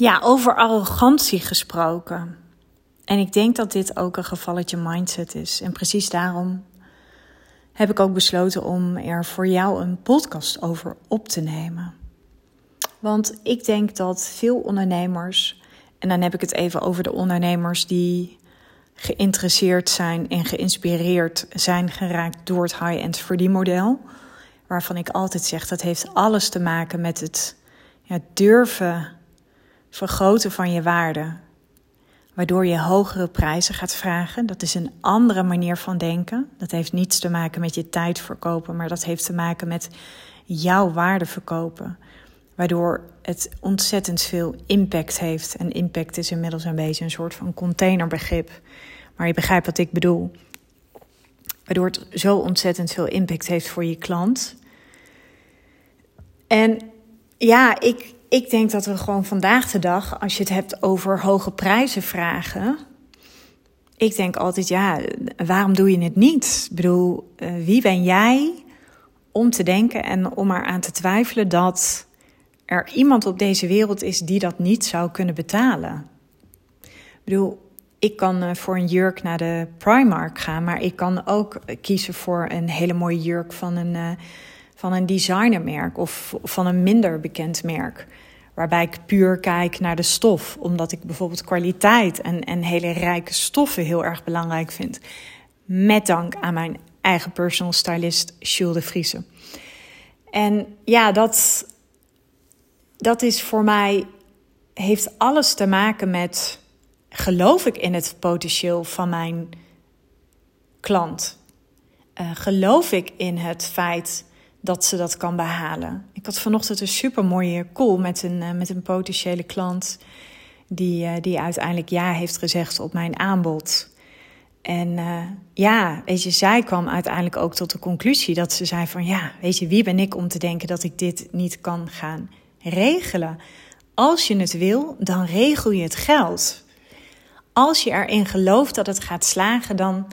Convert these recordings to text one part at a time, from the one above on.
Ja, over arrogantie gesproken. En ik denk dat dit ook een gevalletje mindset is. En precies daarom heb ik ook besloten om er voor jou een podcast over op te nemen. Want ik denk dat veel ondernemers, en dan heb ik het even over de ondernemers die geïnteresseerd zijn en geïnspireerd zijn geraakt door het high-end verdienmodel. Waarvan ik altijd zeg dat heeft alles te maken met het ja, durven vergroten van je waarde. Waardoor je hogere prijzen gaat vragen. Dat is een andere manier van denken. Dat heeft niets te maken met je tijd verkopen, maar dat heeft te maken met jouw waarde verkopen. Waardoor het ontzettend veel impact heeft. En impact is inmiddels een beetje een soort van containerbegrip. Maar je begrijpt wat ik bedoel. Waardoor het zo ontzettend veel impact heeft voor je klant. En ja, ik, ik denk dat we gewoon vandaag de dag, als je het hebt over hoge prijzen vragen. Ik denk altijd, ja, waarom doe je het niet? Ik bedoel, eh, wie ben jij om te denken en om eraan te twijfelen dat er iemand op deze wereld is die dat niet zou kunnen betalen? Ik bedoel, ik kan eh, voor een jurk naar de Primark gaan, maar ik kan ook kiezen voor een hele mooie jurk van een, uh, van een designermerk of van een minder bekend merk. Waarbij ik puur kijk naar de stof, omdat ik bijvoorbeeld kwaliteit en, en hele rijke stoffen heel erg belangrijk vind. Met dank aan mijn eigen personal stylist, Jules de Vriese. En ja, dat, dat is voor mij, heeft alles te maken met geloof ik in het potentieel van mijn klant? Uh, geloof ik in het feit dat ze dat kan behalen? Ik had vanochtend een super mooie call met een, uh, met een potentiële klant. Die, uh, die uiteindelijk ja heeft gezegd op mijn aanbod. En ja, weet je, zij kwam uiteindelijk ook tot de conclusie dat ze zei van ja, weet je, wie ben ik om te denken dat ik dit niet kan gaan regelen? Als je het wil, dan regel je het geld als je erin gelooft dat het gaat slagen, dan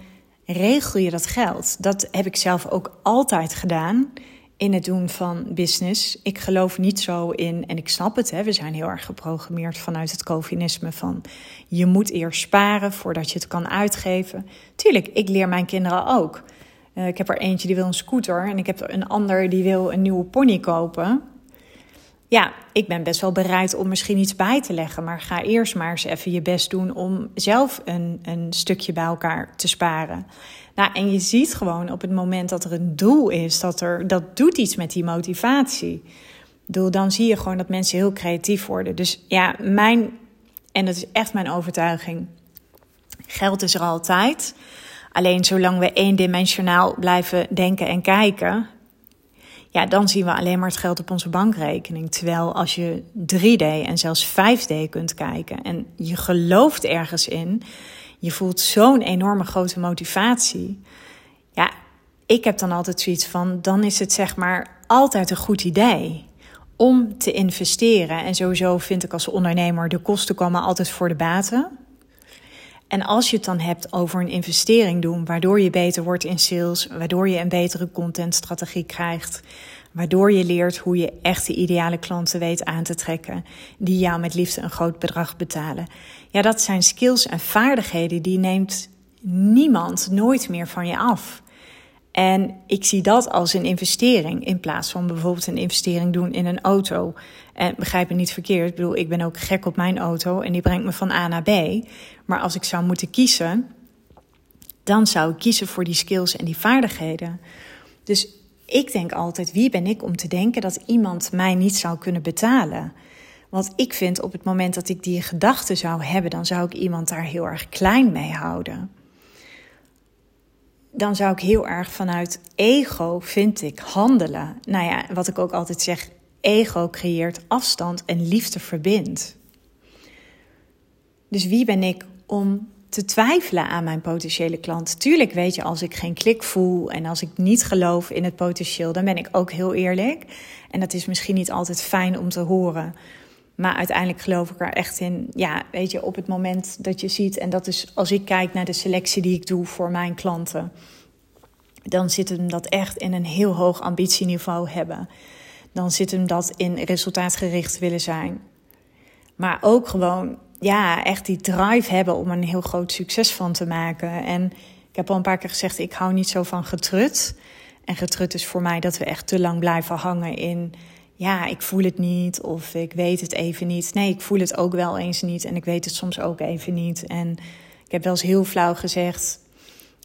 regel je dat geld. Dat heb ik zelf ook altijd gedaan in het doen van business. Ik geloof niet zo in, en ik snap het, hè, we zijn heel erg geprogrammeerd vanuit het Calvinisme van je moet eerst sparen voordat je het kan uitgeven. Tuurlijk, ik leer mijn kinderen ook. Uh, ik heb er eentje die wil een scooter en ik heb er een ander die wil een nieuwe pony kopen ja, ik ben best wel bereid om misschien iets bij te leggen. Maar ga eerst maar eens even je best doen om zelf een, een stukje bij elkaar te sparen. Nou, en je ziet gewoon op het moment dat er een doel is, dat, er, dat doet iets met die motivatie. Doel, dan zie je gewoon dat mensen heel creatief worden. Dus ja, mijn, en dat is echt mijn overtuiging, geld is er altijd. Alleen zolang we eendimensionaal blijven denken en kijken, ja, dan zien we alleen maar het geld op onze bankrekening. Terwijl als je 3D en zelfs 5D kunt kijken en je gelooft ergens in, je voelt zo'n enorme grote motivatie. Ja, ik heb dan altijd zoiets van, dan is het zeg maar altijd een goed idee om te investeren. En sowieso vind ik als ondernemer, de kosten komen altijd voor de baten. En als je het dan hebt over een investering doen, waardoor je beter wordt in sales, waardoor je een betere contentstrategie krijgt, waardoor je leert hoe je echt de ideale klanten weet aan te trekken, die jou met liefde een groot bedrag betalen. Ja, dat zijn skills en vaardigheden die neemt niemand nooit meer van je af. En ik zie dat als een investering in plaats van bijvoorbeeld een investering doen in een auto. En begrijp me niet verkeerd, ik bedoel, ik ben ook gek op mijn auto en die brengt me van A naar B. Maar als ik zou moeten kiezen, dan zou ik kiezen voor die skills en die vaardigheden. Dus ik denk altijd, wie ben ik om te denken dat iemand mij niet zou kunnen betalen? Want ik vind op het moment dat ik die gedachte zou hebben, dan zou ik iemand daar heel erg klein mee houden dan zou ik heel erg vanuit ego, vind ik, handelen. Nou ja, wat ik ook altijd zeg, ego creëert afstand en liefde verbindt. Dus wie ben ik om te twijfelen aan mijn potentiële klant? Tuurlijk weet je, als ik geen klik voel en als ik niet geloof in het potentieel, dan ben ik ook heel eerlijk. En dat is misschien niet altijd fijn om te horen. Maar uiteindelijk geloof ik er echt in. Ja, weet je, op het moment dat je ziet, en dat is als ik kijk naar de selectie die ik doe voor mijn klanten, dan zit hem dat echt in een heel hoog ambitieniveau hebben. Dan zit hem dat in resultaatgericht willen zijn. Maar ook gewoon, ja, echt die drive hebben om een heel groot succes van te maken. En ik heb al een paar keer gezegd, ik hou niet zo van getrut. En getrut is voor mij dat we echt te lang blijven hangen in ja, ik voel het niet of ik weet het even niet. Nee, ik voel het ook wel eens niet en ik weet het soms ook even niet. En ik heb wel eens heel flauw gezegd: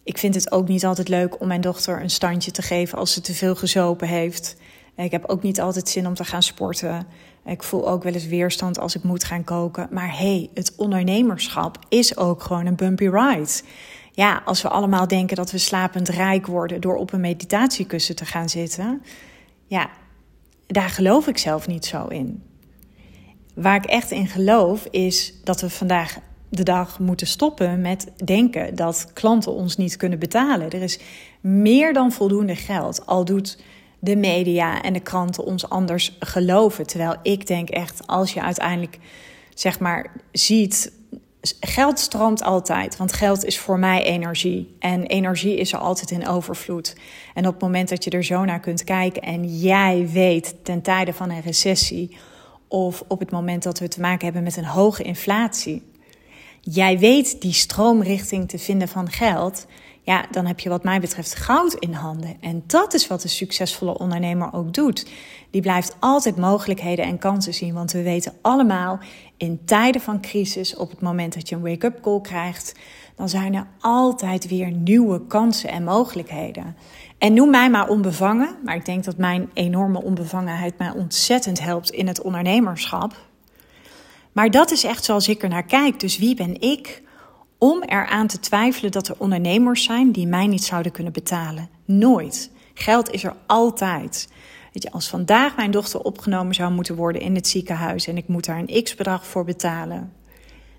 Ik vind het ook niet altijd leuk om mijn dochter een standje te geven als ze te veel gezopen heeft. Ik heb ook niet altijd zin om te gaan sporten. Ik voel ook wel eens weerstand als ik moet gaan koken. Maar hey, het ondernemerschap is ook gewoon een bumpy ride. Ja, als we allemaal denken dat we slapend rijk worden door op een meditatiekussen te gaan zitten. Ja, daar geloof ik zelf niet zo in. Waar ik echt in geloof is dat we vandaag de dag moeten stoppen met denken dat klanten ons niet kunnen betalen. Er is meer dan voldoende geld, al doet de media en de kranten ons anders geloven. Terwijl ik denk echt, als je uiteindelijk zeg maar ziet geld stroomt altijd, want geld is voor mij energie. En energie is er altijd in overvloed. En op het moment dat je er zo naar kunt kijken en jij weet ten tijde van een recessie of op het moment dat we te maken hebben met een hoge inflatie, jij weet die stroomrichting te vinden van geld, ja, dan heb je wat mij betreft goud in handen. En dat is wat een succesvolle ondernemer ook doet. Die blijft altijd mogelijkheden en kansen zien, want we weten allemaal in tijden van crisis, op het moment dat je een wake-up call krijgt, dan zijn er altijd weer nieuwe kansen en mogelijkheden. En noem mij maar onbevangen, maar ik denk dat mijn enorme onbevangenheid mij ontzettend helpt in het ondernemerschap. Maar dat is echt zoals ik er naar kijk. Dus wie ben ik om eraan te twijfelen dat er ondernemers zijn die mij niet zouden kunnen betalen? Nooit. Geld is er altijd. Weet je, als vandaag mijn dochter opgenomen zou moeten worden in het ziekenhuis en ik moet daar een x-bedrag voor betalen,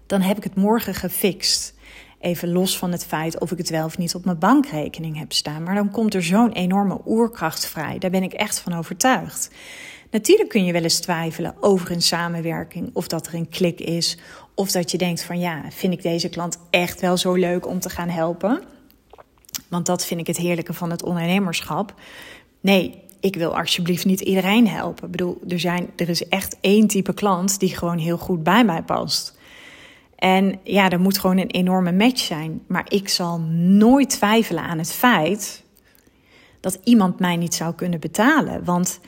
dan heb ik het morgen gefixt. Even los van het feit of ik het wel of niet op mijn bankrekening heb staan. Maar dan komt er zo'n enorme oerkracht vrij. Daar ben ik echt van overtuigd. Natuurlijk kun je wel eens twijfelen over een samenwerking, of dat er een klik is, of dat je denkt van ja, vind ik deze klant echt wel zo leuk om te gaan helpen? Want dat vind ik het heerlijke van het ondernemerschap. Nee, ik wil alsjeblieft niet iedereen helpen. Ik bedoel, er, zijn, er is echt één type klant die gewoon heel goed bij mij past. En ja, er moet gewoon een enorme match zijn. Maar ik zal nooit twijfelen aan het feit dat iemand mij niet zou kunnen betalen. Want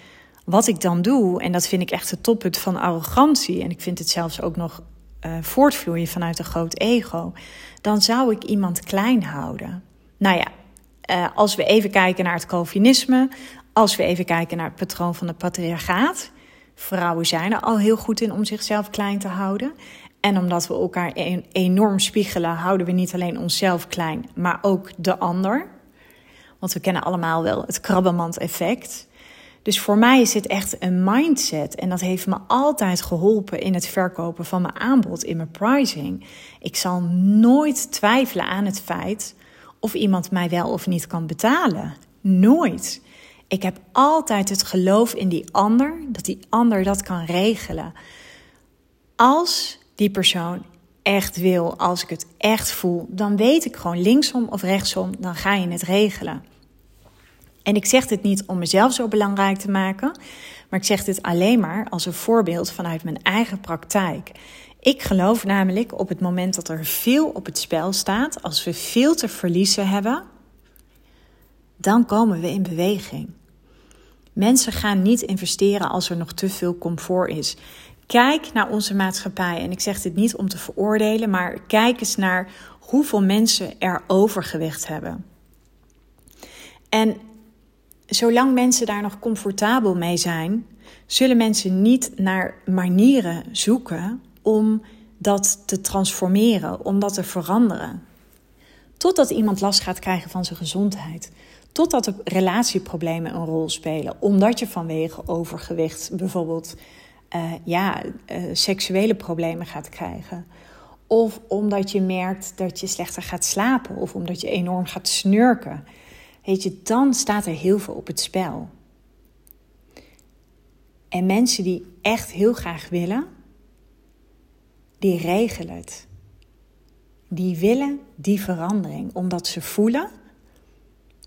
wat ik dan doe, en dat vind ik echt het toppunt van arrogantie, en ik vind het zelfs ook nog uh, voortvloeien vanuit een groot ego, dan zou ik iemand klein houden. Nou ja, uh, als we even kijken naar het Calvinisme, als we even kijken naar het patroon van de patriarchaat. Vrouwen zijn er al heel goed in om zichzelf klein te houden. En omdat we elkaar enorm spiegelen, houden we niet alleen onszelf klein, maar ook de ander. Want we kennen allemaal wel het krabbenmand-effect. Dus voor mij is dit echt een mindset. En dat heeft me altijd geholpen in het verkopen van mijn aanbod, in mijn pricing. Ik zal nooit twijfelen aan het feit of iemand mij wel of niet kan betalen. Nooit. Ik heb altijd het geloof in die ander, dat die ander dat kan regelen. Als die persoon echt wil, als ik het echt voel, dan weet ik gewoon linksom of rechtsom, dan ga je het regelen. En ik zeg dit niet om mezelf zo belangrijk te maken, maar ik zeg dit alleen maar als een voorbeeld vanuit mijn eigen praktijk. Ik geloof namelijk op het moment dat er veel op het spel staat, als we veel te verliezen hebben, dan komen we in beweging. Mensen gaan niet investeren als er nog te veel comfort is. Kijk naar onze maatschappij. En ik zeg dit niet om te veroordelen, maar kijk eens naar hoeveel mensen er overgewicht hebben. En zolang mensen daar nog comfortabel mee zijn, zullen mensen niet naar manieren zoeken om dat te transformeren, om dat te veranderen. Totdat iemand last gaat krijgen van zijn gezondheid. Totdat er relatieproblemen een rol spelen. Omdat je vanwege overgewicht bijvoorbeeld uh, ja, uh, seksuele problemen gaat krijgen. Of omdat je merkt dat je slechter gaat slapen. Of omdat je enorm gaat snurken. Weet je, dan staat er heel veel op het spel. En mensen die echt heel graag willen, die regelen het. Die willen die verandering, omdat ze voelen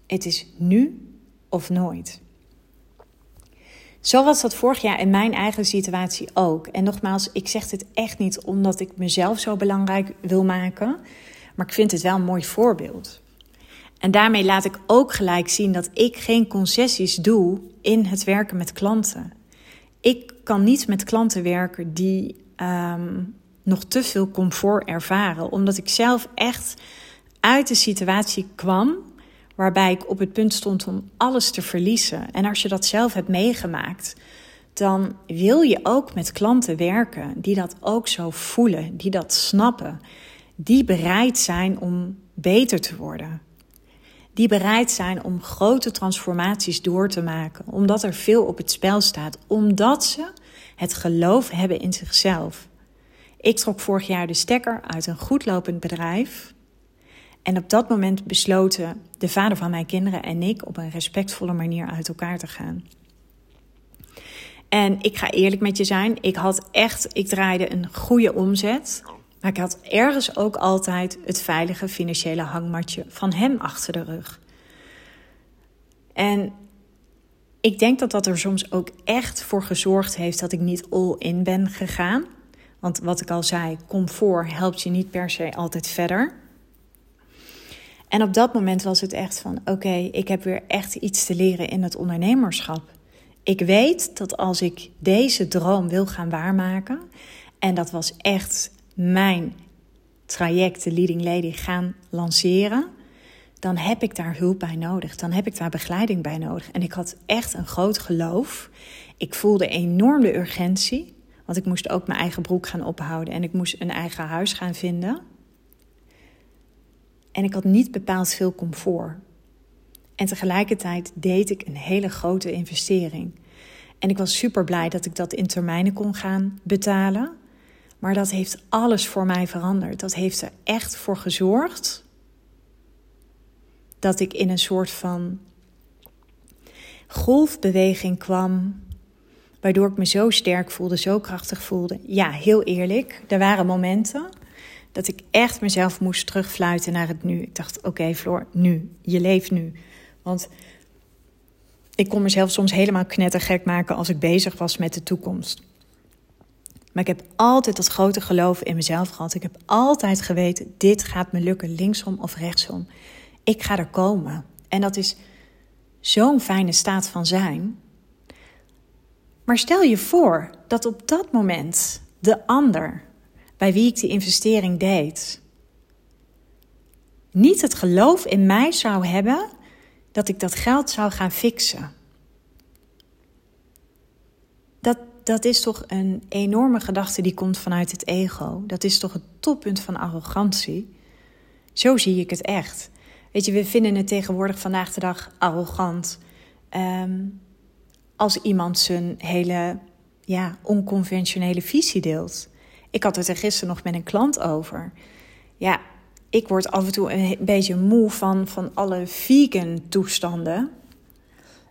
het is nu of nooit. Zo was dat vorig jaar in mijn eigen situatie ook. En nogmaals, ik zeg dit echt niet omdat ik mezelf zo belangrijk wil maken, maar ik vind het wel een mooi voorbeeld. En daarmee laat ik ook gelijk zien dat ik geen concessies doe in het werken met klanten. Ik kan niet met klanten werken die ehm, nog te veel comfort ervaren, omdat ik zelf echt uit de situatie kwam waarbij ik op het punt stond om alles te verliezen. En als je dat zelf hebt meegemaakt, dan wil je ook met klanten werken die dat ook zo voelen, die dat snappen, die bereid zijn om beter te worden. Die bereid zijn om grote transformaties door te maken, omdat er veel op het spel staat, omdat ze het geloof hebben in zichzelf. Ik trok vorig jaar de stekker uit een goedlopend bedrijf en op dat moment besloten de vader van mijn kinderen en ik op een respectvolle manier uit elkaar te gaan. En ik ga eerlijk met je zijn, ik had echt, ik draaide een goede omzet. Maar ik had ergens ook altijd het veilige financiële hangmatje van hem achter de rug. En ik denk dat dat er soms ook echt voor gezorgd heeft dat ik niet all in ben gegaan. Want wat ik al zei, comfort helpt je niet per se altijd verder. En op dat moment was het echt van: oké, ik heb weer echt iets te leren in het ondernemerschap. Ik weet dat als ik deze droom wil gaan waarmaken, en dat was echt mijn traject, de Leading Lady, gaan lanceren, dan heb ik daar hulp bij nodig. Dan heb ik daar begeleiding bij nodig. En ik had echt een groot geloof. Ik voelde enorm de urgentie, want ik moest ook mijn eigen broek gaan ophouden en ik moest een eigen huis gaan vinden. En ik had niet bepaald veel comfort. En tegelijkertijd deed ik een hele grote investering. En ik was super blij dat ik dat in termijnen kon gaan betalen. Maar dat heeft alles voor mij veranderd. Dat heeft er echt voor gezorgd dat ik in een soort van golfbeweging kwam. Waardoor ik me zo sterk voelde, zo krachtig voelde. Ja, heel eerlijk, er waren momenten dat ik echt mezelf moest terugfluiten naar het nu. Ik dacht, oké okay, Floor, nu. Je leeft nu. Want ik kon mezelf soms helemaal knettergek maken als ik bezig was met de toekomst. Maar ik heb altijd dat grote geloof in mezelf gehad. Ik heb altijd geweten, dit gaat me lukken, linksom of rechtsom. Ik ga er komen. En dat is zo'n fijne staat van zijn. Maar stel je voor dat op dat moment de ander bij wie ik die investering deed, niet het geloof in mij zou hebben dat ik dat geld zou gaan fixen. Dat, is toch een enorme gedachte die komt vanuit het ego. Dat is toch het toppunt van arrogantie. Zo zie ik het echt. Weet je, we vinden het tegenwoordig vandaag de dag arrogant. Ehm, als iemand zijn hele ja, onconventionele visie deelt. Ik had het er gisteren nog met een klant over. Ja, ik word af en toe een beetje moe van, van alle vegan toestanden.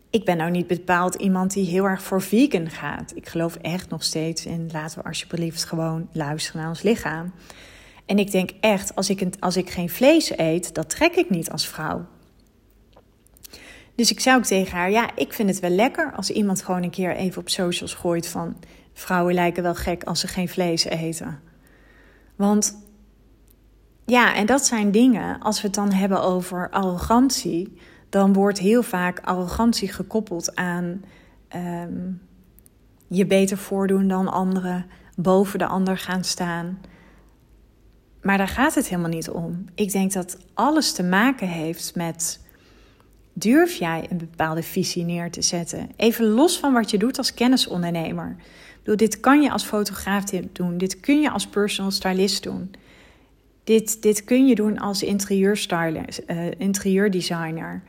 Ik ben nou niet bepaald iemand die heel erg voor vegan gaat. Ik geloof echt nog steeds in laten we alsjeblieft gewoon luisteren naar ons lichaam. En ik denk echt, als ik, als ik geen vlees eet, dat trek ik niet als vrouw. Dus ik zei ook tegen haar, ja, ik vind het wel lekker als iemand gewoon een keer even op socials gooit van vrouwen lijken wel gek als ze geen vlees eten. Want ja, en dat zijn dingen, als we het dan hebben over arrogantie, dan wordt heel vaak arrogantie gekoppeld aan ehm, je beter voordoen dan anderen, boven de ander gaan staan. Maar daar gaat het helemaal niet om. Ik denk dat alles te maken heeft met durf jij een bepaalde visie neer te zetten? Even los van wat je doet als kennisondernemer. Bedoel, dit kan je als fotograaf doen, dit kun je als personal stylist doen. Dit, dit kun je doen als interieurstylist, uh, interieurdesigner.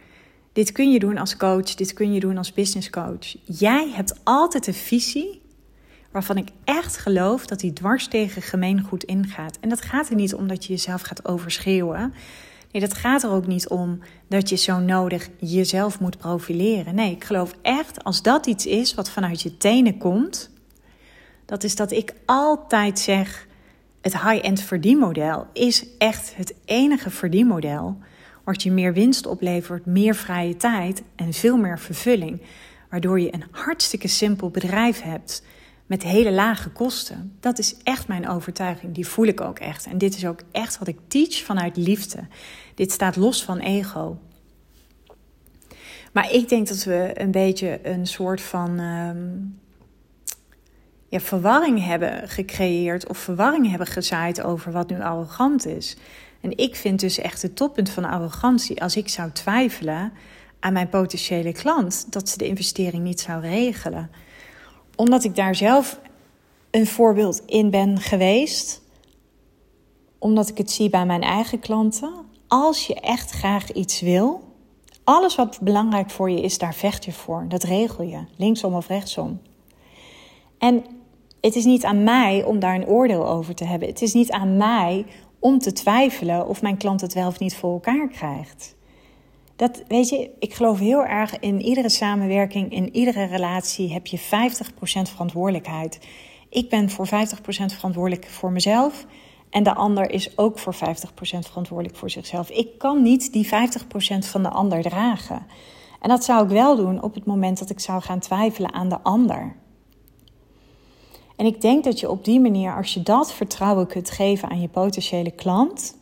Dit kun je doen als coach, dit kun je doen als business coach. Jij hebt altijd een visie waarvan ik echt geloof dat die dwars tegen gemeengoed ingaat. En dat gaat er niet om dat je jezelf gaat overschreeuwen. Nee, dat gaat er ook niet om dat je zo nodig jezelf moet profileren. Nee, ik geloof echt als dat iets is wat vanuit je tenen komt, dat is dat ik altijd zeg: het high-end verdienmodel is echt het enige verdienmodel wat je meer winst oplevert, meer vrije tijd en veel meer vervulling. waardoor je een hartstikke simpel bedrijf hebt met hele lage kosten. Dat is echt mijn overtuiging. Die voel ik ook echt. En dit is ook echt wat ik teach vanuit liefde. Dit staat los van ego. Maar ik denk dat we een beetje een soort van ehm, ja, verwarring hebben gecreëerd of verwarring hebben gezaaid over wat nu arrogant is. En ik vind dus echt het toppunt van arrogantie als ik zou twijfelen aan mijn potentiële klant dat ze de investering niet zou regelen. Omdat ik daar zelf een voorbeeld in ben geweest. Omdat ik het zie bij mijn eigen klanten. Als je echt graag iets wil, alles wat belangrijk voor je is, daar vecht je voor. Dat regel je, linksom of rechtsom. En het is niet aan mij om daar een oordeel over te hebben. Het is niet aan mij om te twijfelen of mijn klant het wel of niet voor elkaar krijgt. Dat weet je, ik geloof heel erg in iedere samenwerking, in iedere relatie heb je 50% verantwoordelijkheid. Ik ben voor 50% verantwoordelijk voor mezelf en de ander is ook voor 50% verantwoordelijk voor zichzelf. Ik kan niet die 50% van de ander dragen. En dat zou ik wel doen op het moment dat ik zou gaan twijfelen aan de ander. En ik denk dat je op die manier, als je dat vertrouwen kunt geven aan je potentiële klant,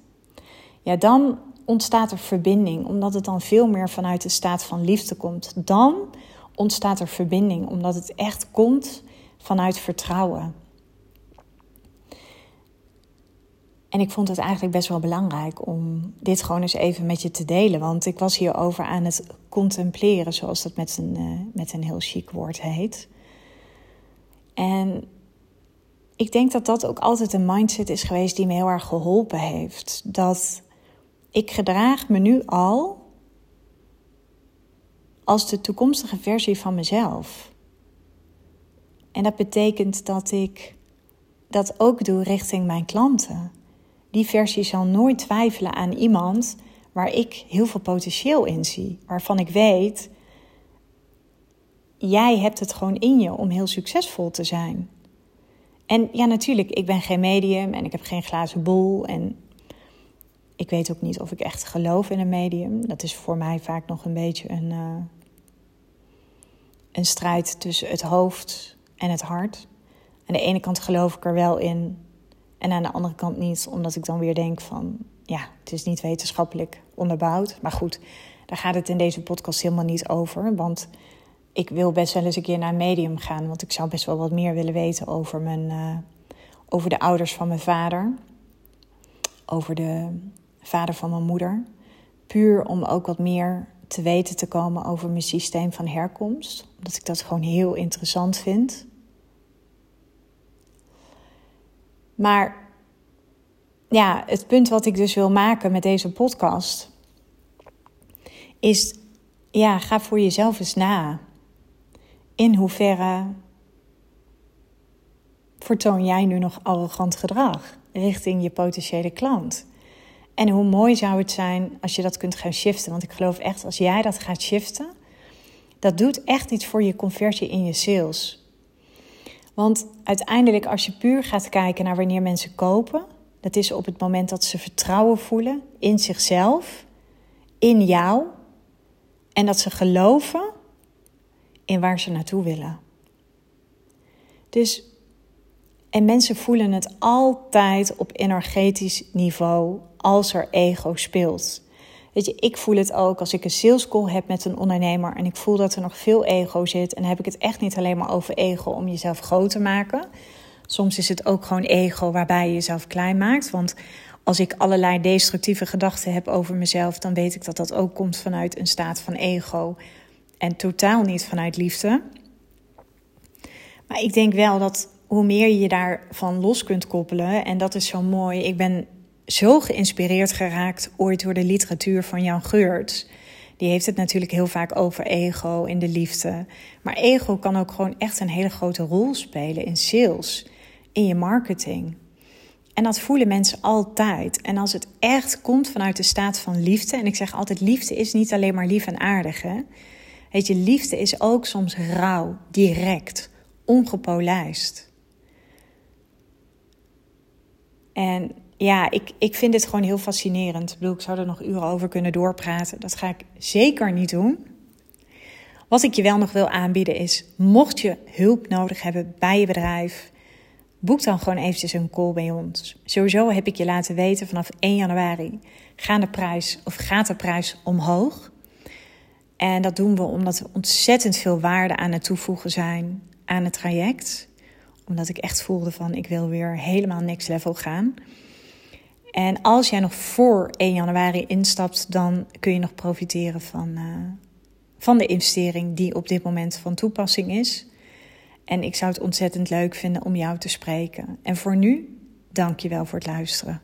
ja, dan ontstaat er verbinding, omdat het dan veel meer vanuit de staat van liefde komt. Dan ontstaat er verbinding, omdat het echt komt vanuit vertrouwen. En ik vond het eigenlijk best wel belangrijk om dit gewoon eens even met je te delen. Want ik was hierover aan het contempleren, zoals dat met een, uh, met een heel chic woord heet. En ik denk dat dat ook altijd een mindset is geweest die me heel erg geholpen heeft. Dat ik gedraag me nu al als de toekomstige versie van mezelf. En dat betekent dat ik dat ook doe richting mijn klanten. Die versie zal nooit twijfelen aan iemand waar ik heel veel potentieel in zie. Waarvan ik weet, jij hebt het gewoon in je om heel succesvol te zijn. En ja, natuurlijk, ik ben geen medium en ik heb geen glazen bol. En ik weet ook niet of ik echt geloof in een medium. Dat is voor mij vaak nog een beetje een, uh, een strijd tussen het hoofd en het hart. Aan de ene kant geloof ik er wel in en aan de andere kant niet, omdat ik dan weer denk van ja, het is niet wetenschappelijk onderbouwd. Maar goed, daar gaat het in deze podcast helemaal niet over. Want ik wil best wel eens een keer naar een medium gaan. Want ik zou best wel wat meer willen weten over, mijn, uh, over de ouders van mijn vader. Over de vader van mijn moeder. Puur om ook wat meer te weten te komen over mijn systeem van herkomst. Omdat ik dat gewoon heel interessant vind. Maar ja, het punt wat ik dus wil maken met deze podcast is: ja, ga voor jezelf eens na in hoeverre vertoon jij nu nog arrogant gedrag richting je potentiële klant? En hoe mooi zou het zijn als je dat kunt gaan shiften? Want ik geloof echt, als jij dat gaat shiften, dat doet echt iets voor je conversie in je sales. Want uiteindelijk, als je puur gaat kijken naar wanneer mensen kopen, dat is op het moment dat ze vertrouwen voelen in zichzelf, in jou, en dat ze geloven in waar ze naartoe willen. Dus, en mensen voelen het altijd op energetisch niveau als er ego speelt. Weet je, ik voel het ook als ik een sales call heb met een ondernemer en ik voel dat er nog veel ego zit. En dan heb ik het echt niet alleen maar over ego om jezelf groot te maken. Soms is het ook gewoon ego waarbij je jezelf klein maakt. Want als ik allerlei destructieve gedachten heb over mezelf, dan weet ik dat dat ook komt vanuit een staat van ego en totaal niet vanuit liefde. Maar ik denk wel dat hoe meer je je daarvan los kunt koppelen, en dat is zo mooi. Ik ben zo geïnspireerd geraakt ooit door de literatuur van Jan Geurts. Die heeft het natuurlijk heel vaak over ego in de liefde. Maar ego kan ook gewoon echt een hele grote rol spelen in sales, in je marketing. En dat voelen mensen altijd. En als het echt komt vanuit de staat van liefde, en ik zeg altijd: liefde is niet alleen maar lief en aardig. Hè? Weet je, liefde is ook soms rauw, direct, ongepolijst. En ja, ik, ik vind dit gewoon heel fascinerend. Ik bedoel, ik zou er nog uren over kunnen doorpraten. Dat ga ik zeker niet doen. Wat ik je wel nog wil aanbieden is, mocht je hulp nodig hebben bij je bedrijf, boek dan gewoon eventjes een call bij ons. Sowieso heb ik je laten weten vanaf 1 januari gaat de prijs of gaat de prijs omhoog. En dat doen we omdat we ontzettend veel waarde aan het toevoegen zijn aan het traject. Omdat ik echt voelde van ik wil weer helemaal next level gaan. En als jij nog voor 1 januari instapt, dan kun je nog profiteren van, uh, van de investering die op dit moment van toepassing is. En ik zou het ontzettend leuk vinden om jou te spreken. En voor nu, dank je wel voor het luisteren.